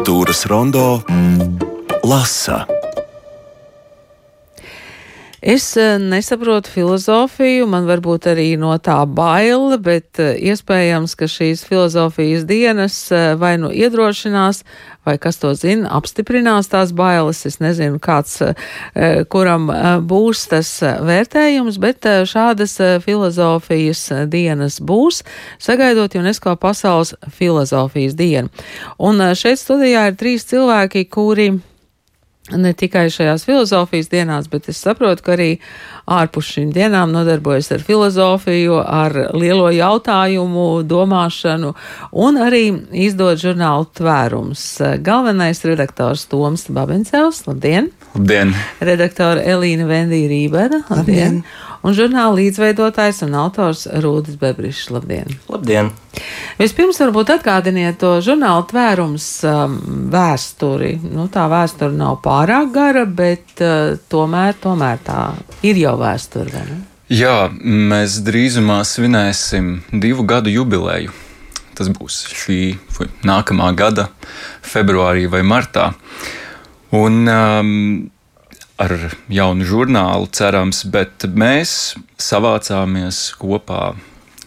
Kultūras rondo lasa. Es eh, nesaprotu filozofiju, man varbūt arī no tā baila, bet eh, iespējams, ka šīs filozofijas dienas eh, vai nu iedrošinās, vai kas to zina, apstiprinās tās bailes. Es nezinu, kāds, kuram būs tas vērtējums, bet šādas filozofijas dienas būs, sagaidot UNESCO pasaules filozofijas dienu. Un šeit studijā ir trīs cilvēki, kuri ne tikai šajās filozofijas dienās, bet es saprotu, ka arī ārpus šīm dienām nodarbojas ar filozofiju, ar lielo jautājumu domāšanu un arī izdod žurnālu tvērums. Galvenais redaktors Toms Babencevs, labdien! Labdien! Redaktora Elīna Vendija Rībera, labdien! labdien un žurnāla līdzveidotājs un autors Rūdis Bebrišs. Labdien! Labdien! Vispirms varbūt atgādiniet to žurnāla tvērums um, vēsturi. Nu, tā vēsture nav pārāk gara, bet uh, tomēr, tomēr tā ir jau vēsture. Jā, mēs drīzumā svinēsim divu gadu jubileju. Tas būs šī nākamā gada februārī vai martā. Un, um, ar jaunu žurnālu, cerams, bet mēs savācāmies kopā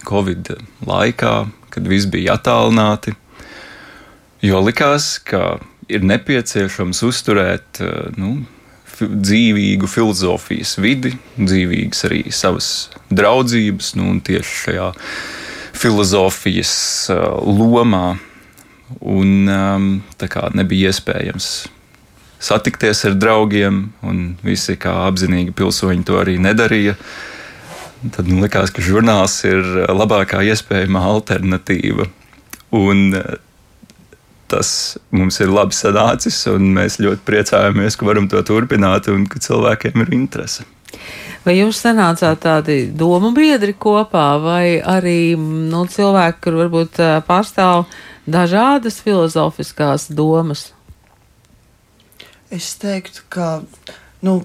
Covid laikā, kad viss bija attālināti, jo likās, ka ir nepieciešams uzturēt nu, dzīvīgu filozofijas vidi, dzīvīgas arī savas draudzības, nu, un tieši šajā filozofijas uh, lomā. Un um, tā kā nebija iespējams satikties ar draugiem, un visi kā apzinīgi pilsoņi to arī nedarīja. Tad man likās, ka žurnāls ir labākā iespējamā alternatīva. Un eh, tas mums ir labi sanācis, un mēs ļoti priecājamies, ka varam to turpināt un ka cilvēkiem ir interese. Vai jūs sanācāt tādi domu biedri kopā, vai arī nu, cilvēki, kur varbūt eh, pārstāv dažādas filozofiskās domas? Es teiktu, ka nu,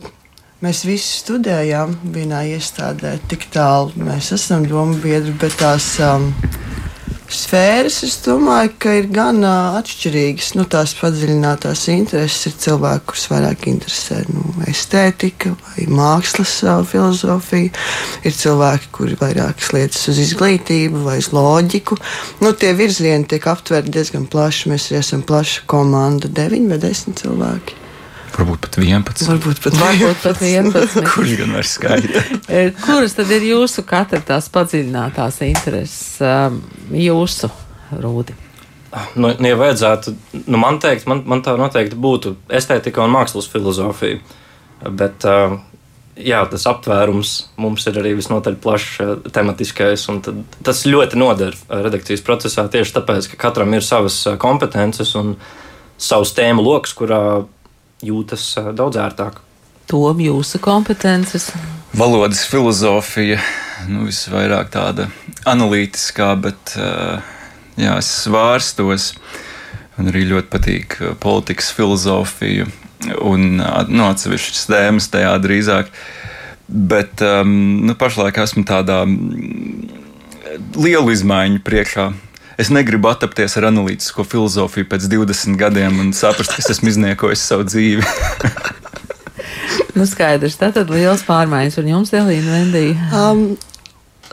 mēs visi studējām vienā iestādē, tik tālu mēs esam domu biedri, bet tās um, sfēras, es domāju, ka ir gan uh, atšķirīgas. Nu, tās padziļinātās intereses ir cilvēki, kurus vairāk interesē nu, estētika vai mākslas uh, filozofija. Ir cilvēki, kuri vairāk sliecas uz izglītību vai uz loģiku. Nu, tie virzieni tiek aptverti diezgan plaši. Mēs esam plaša komanda, 9 vai 10 cilvēki. Varbūt pat 11. Varbūt pat, Varbūt pat 11. Kurš gan var skaitīt? Eh, kuras tad ir jūsu katra tās padziļinātās intereses, um, jūsu rūdi? Nu, ja vajadzētu, nu, man teikt, man, man tā noteikti būtu estētika un mākslas filozofija. Bet, uh, jā, tas aptvērums mums ir arī visnotaļ plašs uh, tematiskais. Tas ļoti noder redakcijas procesā tieši tāpēc, ka katram ir savas kompetences un savs tēmu lokus, kurā jūtas daudz ērtāk. Tom jūsu kompetences? Valodas filozofija, nu, visvairāk tāda analītiskā, bet jā, es svārstos. Man arī ļoti patīk politikas filozofija un nu, atsevišķas tēmas tajā drīzāk. Bet um, nu, pašlaik esmu tādā lielu izmaiņu priekšā es negribu attapties ar analītisko filozofiju pēc 20 gadiem un saprast, ka esmu izniekojis savu dzīvi. nu, skaidrs, tā tad liels pārmaiņas. Un jums, Elīna Vendija? Um,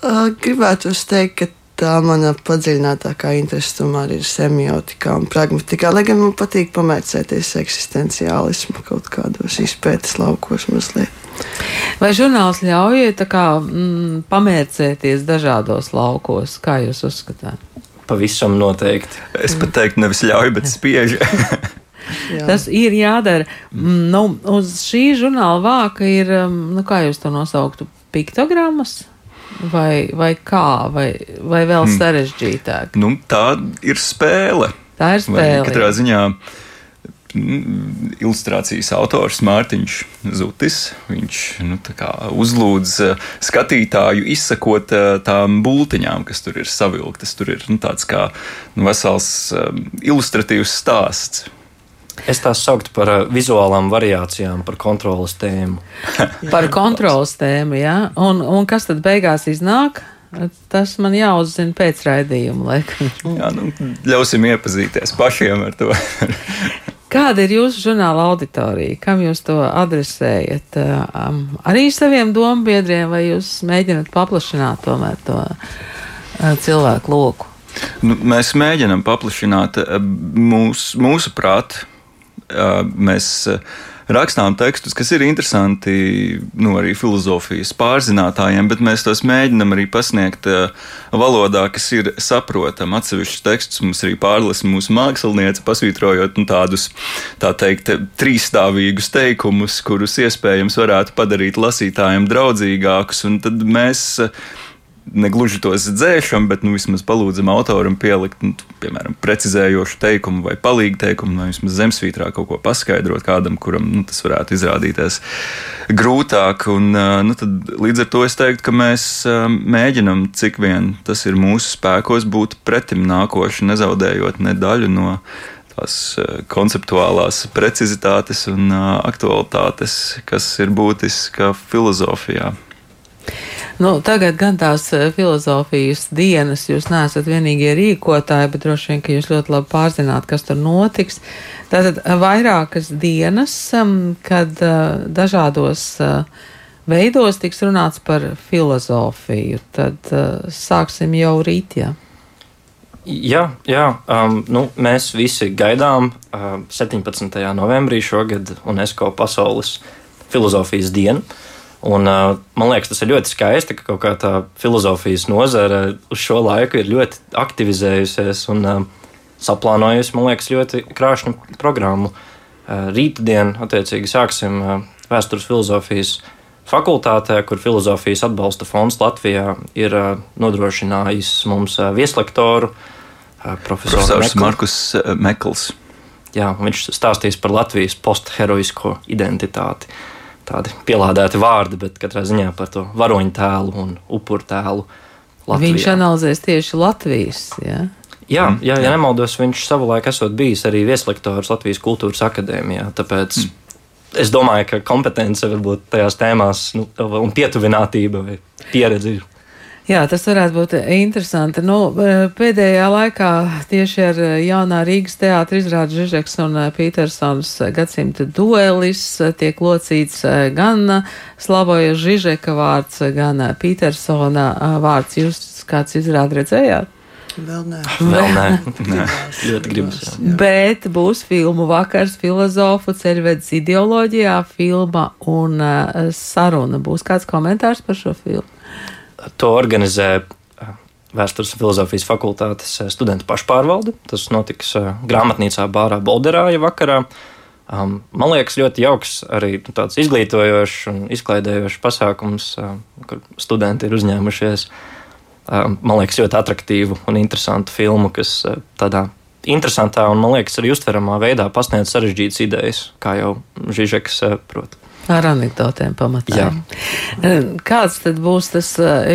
uh, gribētu teikt, ka tā mana padziļinātākā interese tomēr ir semiotikā un pragmatikā. Lai gan man patīk pamērcēties eksistenciālismu kaut kādos izpētes laukos mazliet. Vai žurnāls ļauj kā, mm, pamērcēties dažādos laukos, kā jūs uzskatāt? Pavisam noteikti. Es pat teiktu, nevis ļauj, bet spiež. Tas ir jādara. Mm, nu, uz šī žurnāla vāka ir, um, nu, kā jūs to nosauktu, piktogrammas? Vai, vai kā, vai, vai vēl hmm. sarežģītāk? Nu, tā ir spēle. Tā ir spēle. Vai katrā ziņā ilustrācijas autors Mārtiņš Zutis. Viņš nu, uzlūdz eh, skatītāju izsakot eh, tām būtiņām, kas tur ir savilktas. Tur ir nu, tāds kā nu, vesels um, ilustratīvs stāsts. Es tās sauktu par vizuālām variācijām, par kontrolas tēmu. par kontrolas tēmu, jā. Un, un kas tad beigās iznāk? Tas man jāuzzina pēc raidījuma, laikam. Jā, nu, ļausim iepazīties pašiem ar to. Kāda ir jūsu žurnāla auditorija? Kam jūs to adresējat? Um, arī saviem dombiedriem, vai jūs mēģināt paplašināt tomēr to uh, cilvēku loku? Nu, mēs mēģinām paplašināt mūsu, mūsu prātu. Uh, mēs uh, rakstām tekstus, kas ir interesanti nu, arī filozofijas pārzinātājiem, bet mēs tos mēģinām arī pasniegt uh, valodā, kas ir saprotama. Atsevišķus tekstus mums arī pārlasa mūsu māksliniece, pasvītrojot nu, tādus tā teikt, trīsstāvīgus teikumus, kurus iespējams varētu padarīt lasītājiem draudzīgākus. Tad mēs uh, negluži tos dzēšam, bet nu, vismaz palūdzam autoram pielikt, nu, piemēram, precizējošu teikumu vai palīgu teikumu, vai vismaz zemesvītrā kaut ko paskaidrot kādam, kuram nu, tas varētu izrādīties grūtāk. Un, nu, tad, līdz ar to es teiktu, ka mēs mēģinam, cik vien tas ir mūsu spēkos, būt pretim nākoši, nezaudējot ne daļu no tās konceptuālās precizitātes un aktualitātes, kas ir būtiska filozofijā. Nu, tagad gan tās eh, filozofijas dienas jūs neesat vienīgie rīkotāji, bet droši vien, ka jūs ļoti labi pārzināt, kas tur notiks. Tātad eh, vairākas dienas, kad eh, dažādos veidos tiks runāts par filozofiju. Tad sāksim jau rīt. Ja? Jā, jā um, nu, mēs visi gaidām uh, 17. novembrī šogad UNESCO pasaules filozofijas dienu. Uh, Un, man liekas, tas ir ļoti skaisti, ka kaut kā tā filozofijas nozare uz šo laiku ir ļoti aktivizējusies un saplānojusi, man liekas, ļoti krāšņu programmu. Rītdien, attiecīgi, sāksim vēstures filozofijas fakultātē, kur filozofijas atbalsta fonds Latvijā ir nodrošinājis mums vieslektoru profesoru Profesors Mekl. Markus Mekls. Jā, viņš stāstīs par Latvijas postheroisko identitāti. Uh, tādi pielādēti vārdi, bet katrā ziņā par to varoņu tēlu un upuru tēlu. Latvijā. Viņš analizēs tieši Latvijas. Ja? Jā, mm. jā, ja nemaldos, viņš savulaik esot bijis arī vieslektors Latvijas kultūras akadēmijā. Tāpēc mm. es domāju, ka kompetence varbūt tajās tēmās nu, un pietuvinātība vai pieredze ir Jā, tas varētu būt interesanti. Nu, pēdējā laikā tieši ar jaunā Rīgas teātra izrādu Žižeks un Pītersons gadsimta duelis tiek locīts gan Slavoja Žižeka vārds, gan Pītersona vārds. Jūs kāds izrādi redzējāt? Vēl nē, vēl nē. nē. ļoti gribas. Jā. Bet būs filmu vakars filozofu ceļvedis ideoloģijā, filma un saruna. Būs kāds komentārs par šo filmu? To organizē eh, Vēstures un filozofijas fakultātes eh, studentu pašpārvalde. Tas notiks eh, grāmatnīcā Bārā Bolderāja vakarā. Um, man liekas, ļoti jauks arī nu, tāds izglītojošs un izklaidējošs pasākums, kur studenti ir uzņēmušies. Um, man liekas, ļoti attraktīvu un interesantu filmu, kas tādā interesantā un, man liekas, arī uztveramā veidā pasniedz sarežģītas idejas, kā jau Žižeks prot. Ar anekdotēm pamatā. Kāds tad būs tas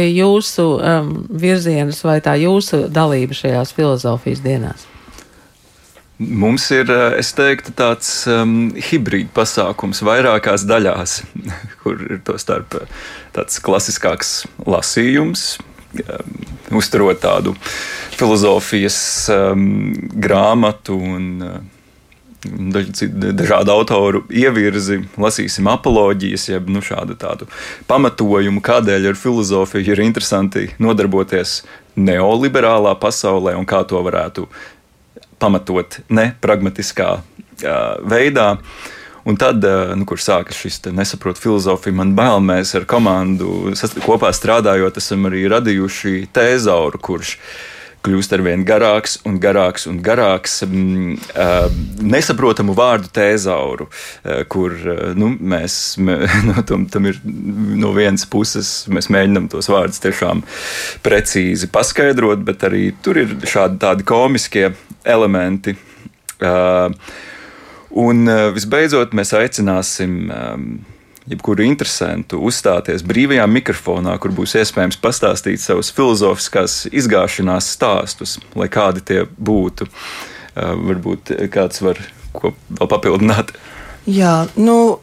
jūsu um, virziens vai tā jūsu dalība šajās filozofijas dienās? Mums ir, es teiktu, tāds um, hibrīd pasākums vairākās daļās, kur ir to starp tāds klasiskāks lasījums, um, uzturot tādu filozofijas um, grāmatu un uh, dažādu autoru ievirzi, lasīsim apoloģijas, jeb nu, šādu tādu pamatojumu, kādēļ ar filozofiju ir interesanti nodarboties neoliberālā pasaulē un kā to varētu pamatot ne pragmatiskā uh, veidā. Un tad, nu, kur sākas šis nesaprotu filozofija, man bail, mēs ar komandu kopā strādājot, esam arī radījuši tēzauru, kurš uh, kļūst ar vien garāks un garāks un garāks mm, uh, nesaprotamu vārdu tēzauru, uh, kur uh, nu, mēs mē, nu, tam, tam ir no vienas puses mēs mēģinām tos vārdus tiešām precīzi paskaidrot, bet arī tur ir šādi tādi komiskie elementi. Uh, un uh, visbeidzot mēs aicināsim um, jebkuru interesantu uzstāties brīvajā mikrofonā, kur būs iespējams pastāstīt savus filozofiskās izgāšanās stāstus, lai kādi tie būtu. Varbūt kāds var ko vēl papildināt. Jā, nu,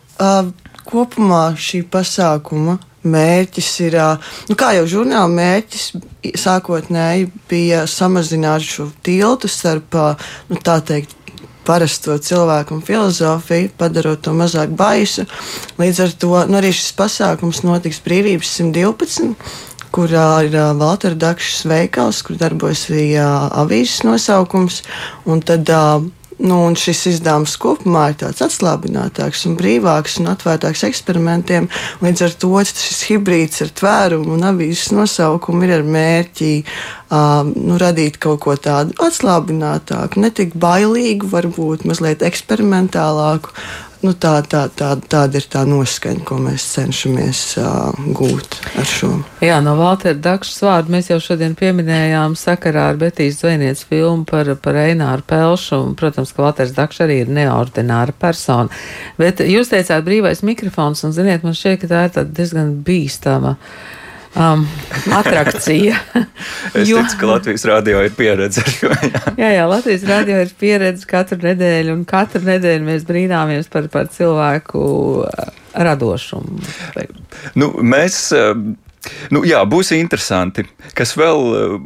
kopumā šī pasākuma mērķis ir, nu, kā jau žurnāla mērķis, sākotnēji bija samazināt šo tiltu starp, nu, tā teikt, parasto cilvēku un filozofiju, padarot to mazāk baisu. Līdz ar to nu, arī šis pasākums notiks Brīvības 112 kurā ir uh, Valtera Dakšas veikals, kur darbojas arī uh, avīzes nosaukums. Un tad uh, Nu, šis izdevums kopumā ir tāds atslābinātāks un brīvāks un atvērtāks eksperimentiem. Līdz ar to šis hibrīds ar tvērumu un avīzes nosaukumu ir ar mērķi um, nu, radīt kaut ko tādu atslābinātāku, ne tik bailīgu, varbūt mazliet eksperimentālāku, Nu, tā, tā, tā, tāda ir tā noskaņa, ko mēs cenšamies uh, gūt ar šo. Jā, no Valtera Dakšas vārdu mēs jau šodien pieminējām sakarā ar Betīs Zvainiec filmu par, par Eināru Pelšu, un, protams, ka Valters Dakšs arī ir neordināra persona. Bet jūs teicāt brīvais mikrofons, un, ziniet, man šķiet, ka tā ir diezgan bīstama. Uh, um, atrakcija. es jo... ticu, ka Latvijas rādio ir pieredze ar šo. Jā. jā, jā, Latvijas rādio ir pieredze katru nedēļu, un katru nedēļu mēs brīnāmies par, par cilvēku uh, radošumu. Nu, mēs, uh, nu, jā, būs interesanti, kas vēl uh,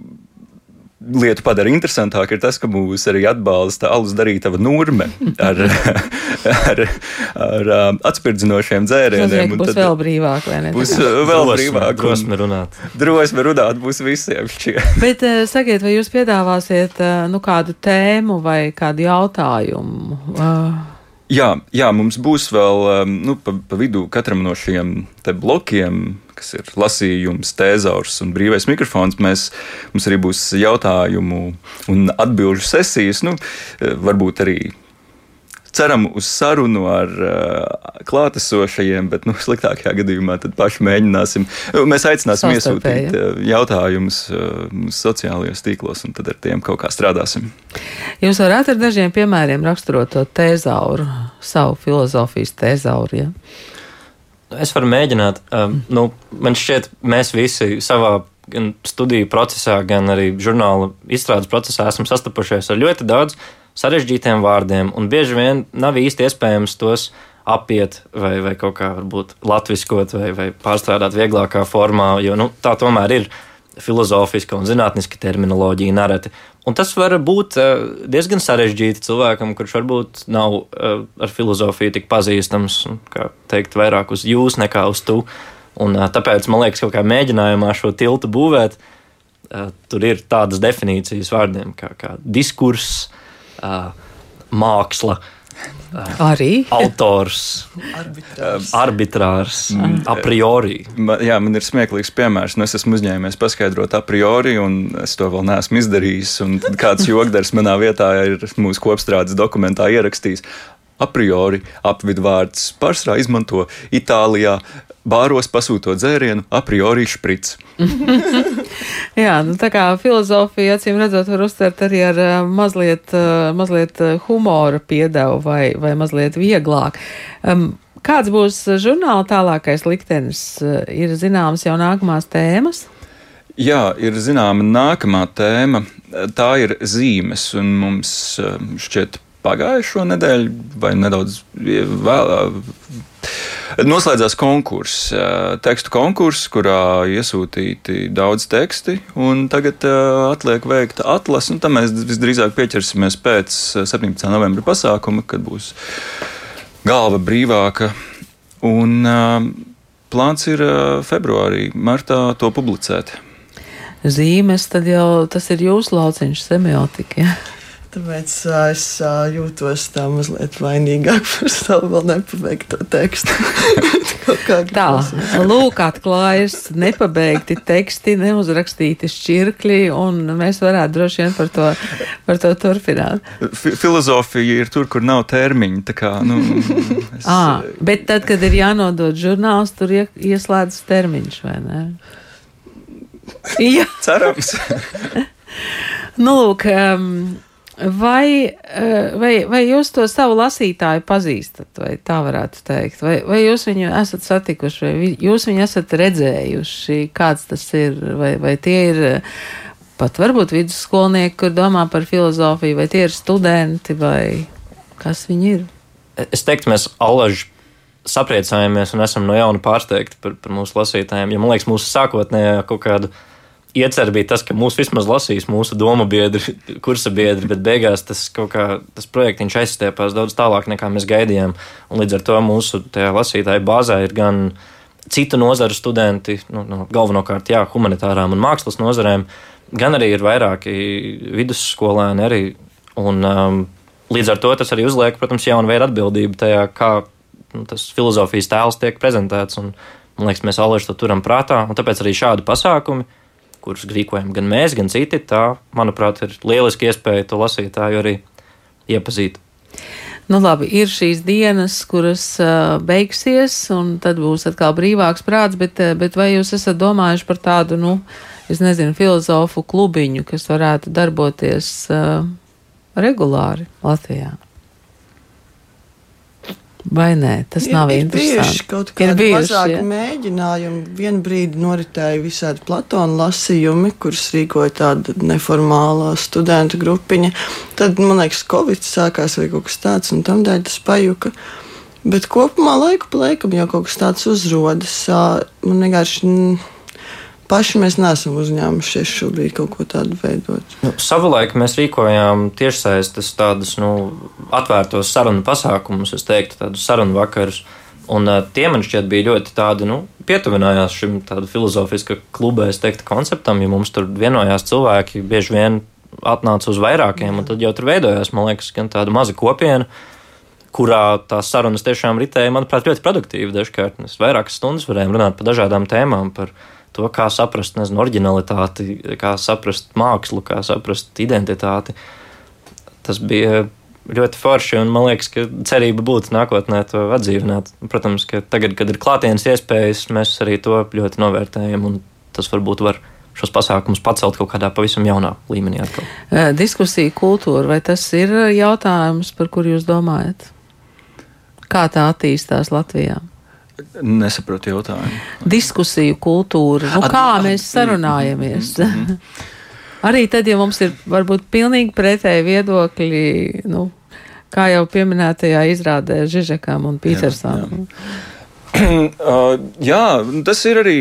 lietu padara interesantāku, ir tas, ka mūs arī atbalsta alus darītava nurme ar, ar, ar um, atspirdzinošiem dzērieniem. Tas būs vēl brīvāk, vai ne? Būs uh, vēl drosme, brīvāk. Drosme runāt. Drosme runāt būs visiem šķiet. Bet uh, sakiet, vai jūs piedāvāsiet uh, nu, kādu tēmu vai kādu jautājumu? Jā, jā, mums būs vēl um, nu, pa, pa vidu katram no šiem blokiem, kas ir lasījums, tēzaurs un brīvais mikrofons. Mēs, mums arī būs jautājumu un atbildžu sesijas. Nu, varbūt arī ceram uz sarunu ar uh, klātesošajiem, bet nu, sliktākajā gadījumā paši mēģināsim. Mēs aicināsim iesūtīt uh, jautājumus uh, sociālajos tīklos, un tad ar tiem kaut kā strādāsim. Jūs varat ar dažiem piemēriem raksturot to tēzauru, savu filozofijas tēzauru. Ja? Es varu mēģināt. Um, nu, man šķiet, mēs visi savā gan studiju procesā, gan arī žurnāla izstrādes procesā esam sastapušies ar ļoti daudz sarežģītiem vārdiem, un bieži vien nav īsti iespējams tos apiet vai, vai kaut kā varbūt latviskot vai, vai pārstrādāt vieglākā formā, jo nu, tā tomēr ir filozofiska un zinātniska terminoloģija nereti. Un tas var būt eh, diezgan sarežģīti cilvēkam, kurš varbūt nav eh, ar filozofiju tik pazīstams, kā teikt, vairāk uz jūs nekā uz tu. Un, eh, tāpēc man liekas, ka mēģinājumā šo tiltu būvēt, tur ir tādas definīcijas vārdiem kā, kā diskurss, māksla. Arī autors, arbitrārs, arbitrārs mm. a priori. Jā, man ir smieklīgs piemērs. Nu, es esmu uzņēmies paskaidrot a priori, un es to vēl neesmu izdarījis. Kāds jogdars manā vietā ir mūsu kopstrādes dokumentā ierakstījis. A priori apvidvārds pārsvarā izmanto Itālijā, bāros pasūtot dzērienu, a priori šprits. Jā, nu, tā kā filozofija, acīm redzot, var uztvert arī ar uh, mazliet, uh, mazliet humora piedevu vai, vai mazliet vieglāk. Um, kāds būs žurnāla tālākais liktenis? Ir zināmas jau nākamās tēmas? Jā, ir zināma nākamā tēma. Tā ir zīmes, un mums šķiet pagājušo nedēļu vai nedaudz vēl Noslēdzās konkurss, tekstu konkurss, kurā iesūtīti daudz teksti, un tagad atliek veikt atlasi, un tam mēs visdrīzāk pieķersimies pēc 17. novembra pasākuma, kad būs galva brīvāka. Un plāns ir februārī, martā to publicēt. Zīmes, tad jau tas ir jūsu lauciņš, semiotika. Ja? Tāpēc uh, es uh, jūtos tā mazliet vainīgāk par savu vēl nepabeigto tekstu. tā, lūk, atklājas nepabeigti teksti, neuzrakstīti šķirkļi, un mēs varētu droši vien par to, par to turpināt. F filozofija ir tur, kur nav termiņa. Kā, nu, es... à, bet tad, kad ir jānodod žurnāls, tur ieslēdzas termiņš, vai ne? Jā. Cerams. nu, lūk, um, Vai, eh, vai, vai jūs to savu lasītāju pazīstat, vai tā varētu teikt? Vai, vai jūs viņu esat satikuši, vai jūs viņu esat redzējuši, kāds tas ir, vai, vai tie ir eh, pat varbūt vidusskolnieki, kur domā par filozofiju, vai tie ir studenti, vai kas viņi ir? Es teiktu, mēs alaži sapriecājamies un esam no jauna pārsteigti par, par mūsu lasītājiem. Ja man liekas, mūsu sākotnējā kaut kāda iecerē bija tas, ka mūs vismaz lasīs mūsu domu biedri, kursa biedri, bet beigās tas, kā, tas projekts aizstiepās daudz tālāk nekā mēs gaidījām. Un līdz ar to mūsu lasītāju bāzē ir gan citu nozaru studenti, nu, no, galvenokārt jā, humanitārām un mākslas nozarēm, gan arī ir vairāki vidusskolēni. Arī, un, um, līdz ar to tas arī uzliek, protams, jaunu veidu atbildību tajā, kā nu, tas filozofijas tēls tiek prezentēts. Un, man liekas, mēs Alēšu to turam prātā, un tāpēc arī šādi pasākumi kurus rīkojam gan mēs, gan citi. Tā, manuprāt, ir lieliski iespēja to lasītāju arī iepazīt. Nu, labi, ir šīs dienas, kuras uh, beigsies, un tad būs atkal brīvāks prāts, bet, bet vai jūs esat domājuši par tādu, nu, es nezinu, filozofu klubiņu, kas varētu darboties uh, regulāri Latvijā? Vai nē, tas ir, nav ir interesanti. Bijuši kaut kādi bijuši, mazāki ja? mēģinājumi. Vienu brīdi noritēja visādi Platona lasījumi, kurus rīkoja tāda neformālā studentu grupiņa. Tad, man liekas, Covid sākās vai kaut kas tāds, un tam dēļ tas pajuka. Bet kopumā laiku pa laikam jau kaut kas tāds uzrodas. Man vienkārši paši mēs neesam uzņēmušies šobrīd kaut ko tādu veidot. Nu, savulaik mēs rīkojām tiešsaistes tādus nu, atvērtos sarunu pasākumus, es teiktu, tādus sarunu vakarus. Un, tie man šķiet bija ļoti tādi, nu, pietuvinājās šim tādu filozofiska kluba, es teiktu, konceptam, ja mums tur vienojās cilvēki, bieži vien atnāca uz vairākiem, un tad jau tur veidojās, man liekas, gan tāda maza kopiena, kurā tās sarunas tiešām ritēja, manuprāt, ļoti produktīvi dažkārt. Mēs vairākas stundas varējām runāt par dažādām tēmām, par to, kā saprast, nezinu, originalitāti, kā saprast mākslu, kā saprast identitāti. Tas bija ļoti forši, un man liekas, ka cerība būtu nākotnē to atdzīvināt. Protams, ka tagad, kad ir klātienes iespējas, mēs arī to ļoti novērtējam, un tas varbūt var šos pasākumus pacelt kaut kādā pavisam jaunā līmenī. Atkal. Diskusija kultūra, vai tas ir jautājums, par kuru jūs domājat? Kā tā attīstās Latvijā? Nesaprotu jautājumu. Diskusiju kultūra. Nu, kā mēs sarunājamies? Mm -hmm. Arī tad, ja mums ir varbūt pilnīgi pretēji viedokļi, nu, kā jau pieminētajā izrādē Žižekam un Pītersam. uh, jā, tas ir arī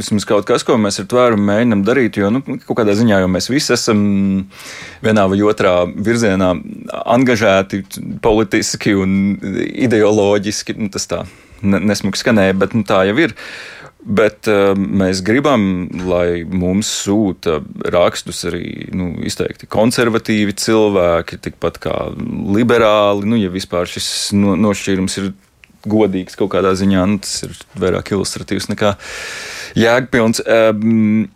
vismaz kaut kas, ko mēs ar tvērumu mēģinām darīt. Jo nu, kaut kādā ziņā jau mēs visi esam vienā vai otrā virzienā angažēti politiski un ideoloģiski. Nu, tas tā nesmuki skanēja, bet nu, tā jau ir. Bet uh, mēs gribam, lai mums sūta rakstus arī nu, izteikti konservatīvi cilvēki, tikpat kā liberāli. Nu, ja vispār šis no, nošķīrums ir godīgs kaut kādā ziņā, nu, tas ir vairāk ilustratīvs nekā jēgpilns. Um,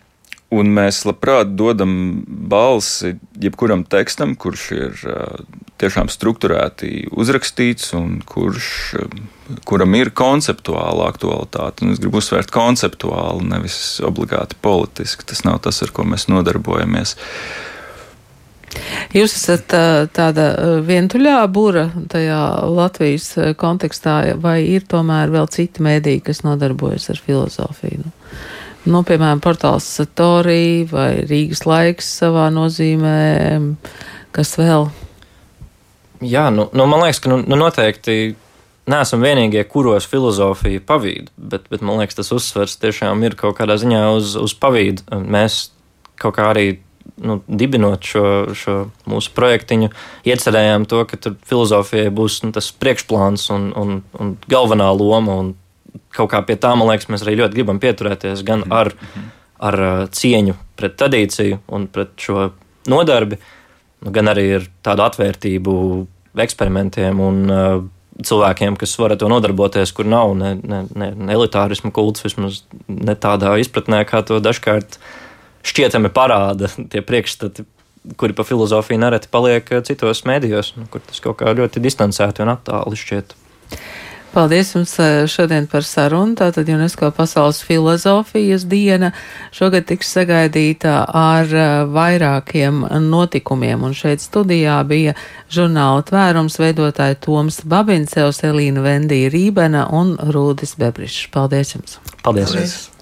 Un mēs labprāt dodam balsi jebkuram tekstam, kurš ir tiešām strukturēti uzrakstīts un kurš, kuram ir konceptuāla aktualitāte. Un es gribu uzsvērt konceptuāli, nevis obligāti politiski. Tas nav tas, ar ko mēs nodarbojamies. Jūs esat tāda vientuļā būra tajā Latvijas kontekstā, vai ir tomēr vēl citi mēdīji, kas nodarbojas ar filozofiju? Nu? Nu, piemēram, portāls Satorī vai Rīgas laiks savā nozīmē, kas vēl? Jā, nu, nu man liekas, ka nu, nu noteikti neesam vienīgie, kuros filozofija pavīd, bet, bet man liekas, tas uzsvers tiešām ir kaut kādā ziņā uz, uz pavīdu. Mēs kaut kā arī nu, dibinot šo, šo mūsu projektiņu, iecerējām to, ka filozofijai būs nu, tas priekšplāns un, un, un galvenā loma. Un kaut kā pie tā, man liekas, mēs arī ļoti gribam pieturēties gan ar, ar uh, cieņu pret tradīciju un pret šo nodarbi, nu, gan arī ar tādu atvērtību eksperimentiem un uh, cilvēkiem, kas var ar to nodarboties, kur nav ne, ne, ne, ne elitārisma kults, vismaz ne tādā izpratnē, kā to dažkārt šķietami parāda tie priekšstati, kuri pa filozofiju nereti paliek citos mēdījos, nu, kur tas kaut kā ļoti distancēti un attāli šķiet. Paldies jums eh, šodien par sarunu. Tātad UNESCO pasaules filozofijas diena šogad tiks sagaidīta ar eh, vairākiem notikumiem. Un šeit studijā bija žurnāla tvērums veidotāji Toms Babins, Elīna Vendija Rībena un Rūdis Bebrišs. Paldies jums! Paldies! Paldies.